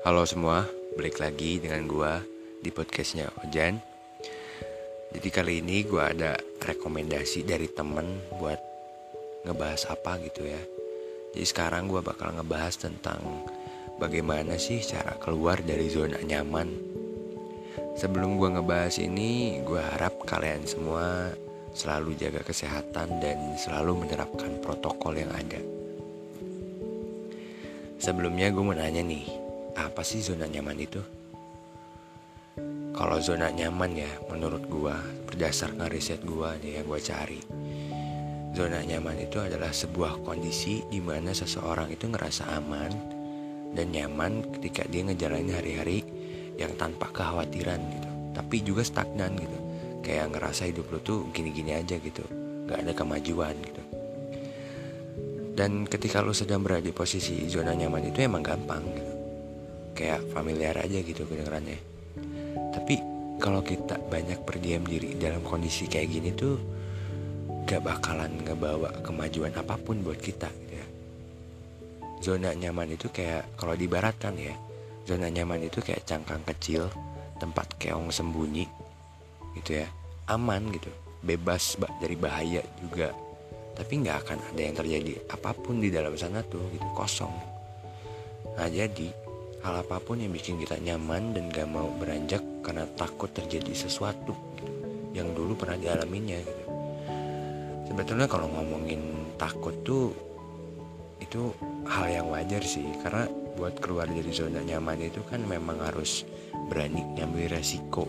Halo semua, balik lagi dengan gua di podcastnya Ojan. Jadi kali ini gua ada rekomendasi dari temen buat ngebahas apa gitu ya. Jadi sekarang gua bakal ngebahas tentang bagaimana sih cara keluar dari zona nyaman. Sebelum gua ngebahas ini, gua harap kalian semua selalu jaga kesehatan dan selalu menerapkan protokol yang ada. Sebelumnya gue mau nanya nih, apa sih zona nyaman itu? Kalau zona nyaman ya, menurut gua berdasarkan riset gua nih yang gua cari, zona nyaman itu adalah sebuah kondisi di mana seseorang itu ngerasa aman dan nyaman ketika dia ngejalanin hari-hari yang tanpa kekhawatiran gitu, tapi juga stagnan gitu, kayak ngerasa hidup lu tuh gini-gini aja gitu, nggak ada kemajuan gitu. Dan ketika lu sedang berada di posisi zona nyaman itu emang gampang gitu kayak familiar aja gitu kedengarannya tapi kalau kita banyak berdiam diri dalam kondisi kayak gini tuh gak bakalan ngebawa kemajuan apa pun buat kita gitu ya. Zona nyaman itu kayak kalau dibaratkan ya zona nyaman itu kayak cangkang kecil tempat keong sembunyi gitu ya. Aman gitu bebas dari bahaya juga. Tapi nggak akan ada yang terjadi apa pun di dalam sana tuh gitu kosong. Nah jadi hal apa pun yang bikin kita nyaman dan gak mau beranjak karena takut terjadi sesuatu gitu, yang dulu pernah dialaminya gitu. Sebetulnya kalau ngomongin takut tuh itu hal yang wajar sih karena buat keluar dari zona nyaman itu kan memang harus berani ngambil resiko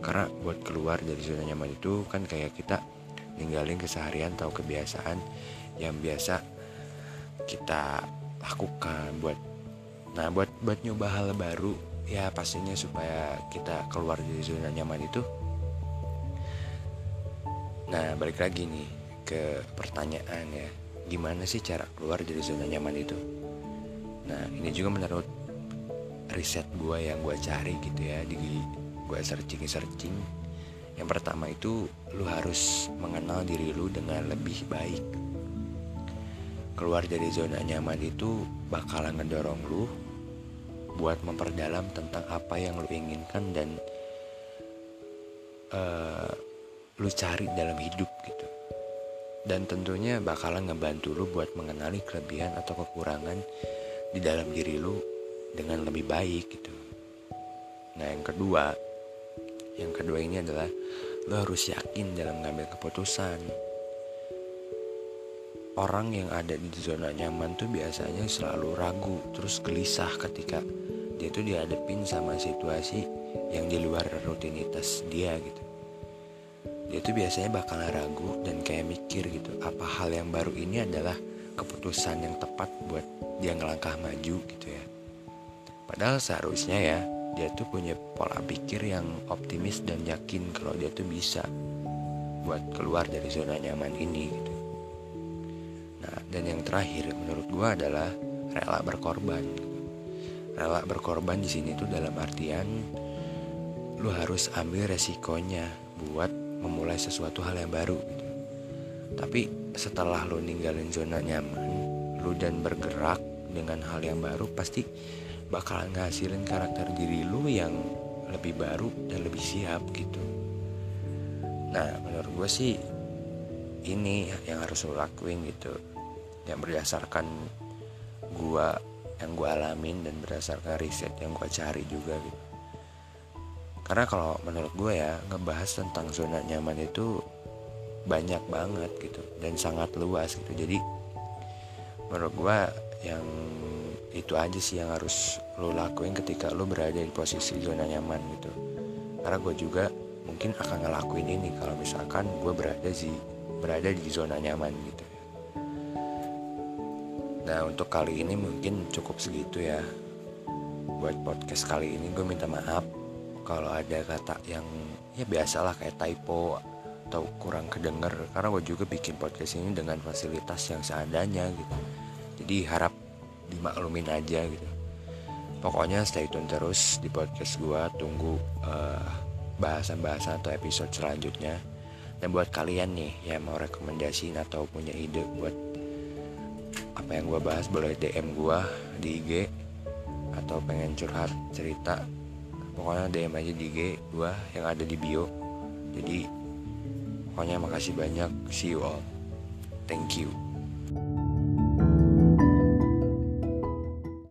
karena buat keluar dari zona nyaman itu kan kayak kita ninggalin keseharian atau kebiasaan yang biasa kita lakukan buat Nah buat buat nyoba hal baru ya pastinya supaya kita keluar dari zona nyaman itu. Nah balik lagi nih ke pertanyaan ya gimana sih cara keluar dari zona nyaman itu? Nah ini juga menurut riset gue yang gue cari gitu ya di gue searching searching yang pertama itu lu harus mengenal diri lu dengan lebih baik keluar dari zona nyaman itu bakalan ngedorong lu buat memperdalam tentang apa yang lu inginkan dan uh, lu cari dalam hidup gitu. Dan tentunya bakalan ngebantu lu buat mengenali kelebihan atau kekurangan di dalam diri lu dengan lebih baik gitu. Nah yang kedua yang kedua ini adalah lu harus yakin dalam mengambil keputusan orang yang ada di zona nyaman tuh biasanya selalu ragu terus gelisah ketika dia tuh dihadapin sama situasi yang di luar rutinitas dia gitu. Dia tuh biasanya bakal ragu dan kayak mikir gitu apa hal yang baru ini adalah keputusan yang tepat buat dia ngelangkah maju gitu ya. Padahal seharusnya ya dia tuh punya pola pikir yang optimis dan yakin kalau dia tuh bisa buat keluar dari zona nyaman ini gitu dan yang terakhir menurut gue adalah rela berkorban. Rela berkorban di sini tuh dalam artian lu harus ambil resikonya buat memulai sesuatu hal yang baru gitu. Tapi setelah lu ninggalin zona nyaman, lu dan bergerak dengan hal yang baru pasti bakalan ngasilin karakter diri lu yang lebih baru dan lebih siap gitu. Nah, menurut gue sih ini yang harus lo lakuin gitu yang berdasarkan gua yang gua alamin dan berdasarkan riset yang gua cari juga gitu. Karena kalau menurut gue ya ngebahas tentang zona nyaman itu banyak banget gitu dan sangat luas gitu. Jadi menurut gue yang itu aja sih yang harus lo lakuin ketika lo berada di posisi zona nyaman gitu. Karena gue juga mungkin akan ngelakuin ini kalau misalkan gue berada di berada di zona nyaman gitu Nah untuk kali ini mungkin cukup segitu ya. Buat podcast kali ini gue minta maaf Kalau ada kata yang ya biasalah kayak typo Atau kurang kedenger. Karena gue juga bikin podcast ini dengan fasilitas yang seadanya gitu. Jadi harap dimaklumin aja gitu. Pokoknya stay tune terus di podcast gue Tunggu uh, bahasan-bahasan atau episode selanjutnya. Dan buat kalian nih yang mau rekomendasiin atau punya ide buat apa yang gue bahas boleh DM gue di IG atau pengen curhat cerita. Pokoknya DM aja di IG gue yang ada di bio. Jadi pokoknya makasih banyak. See you all. Thank you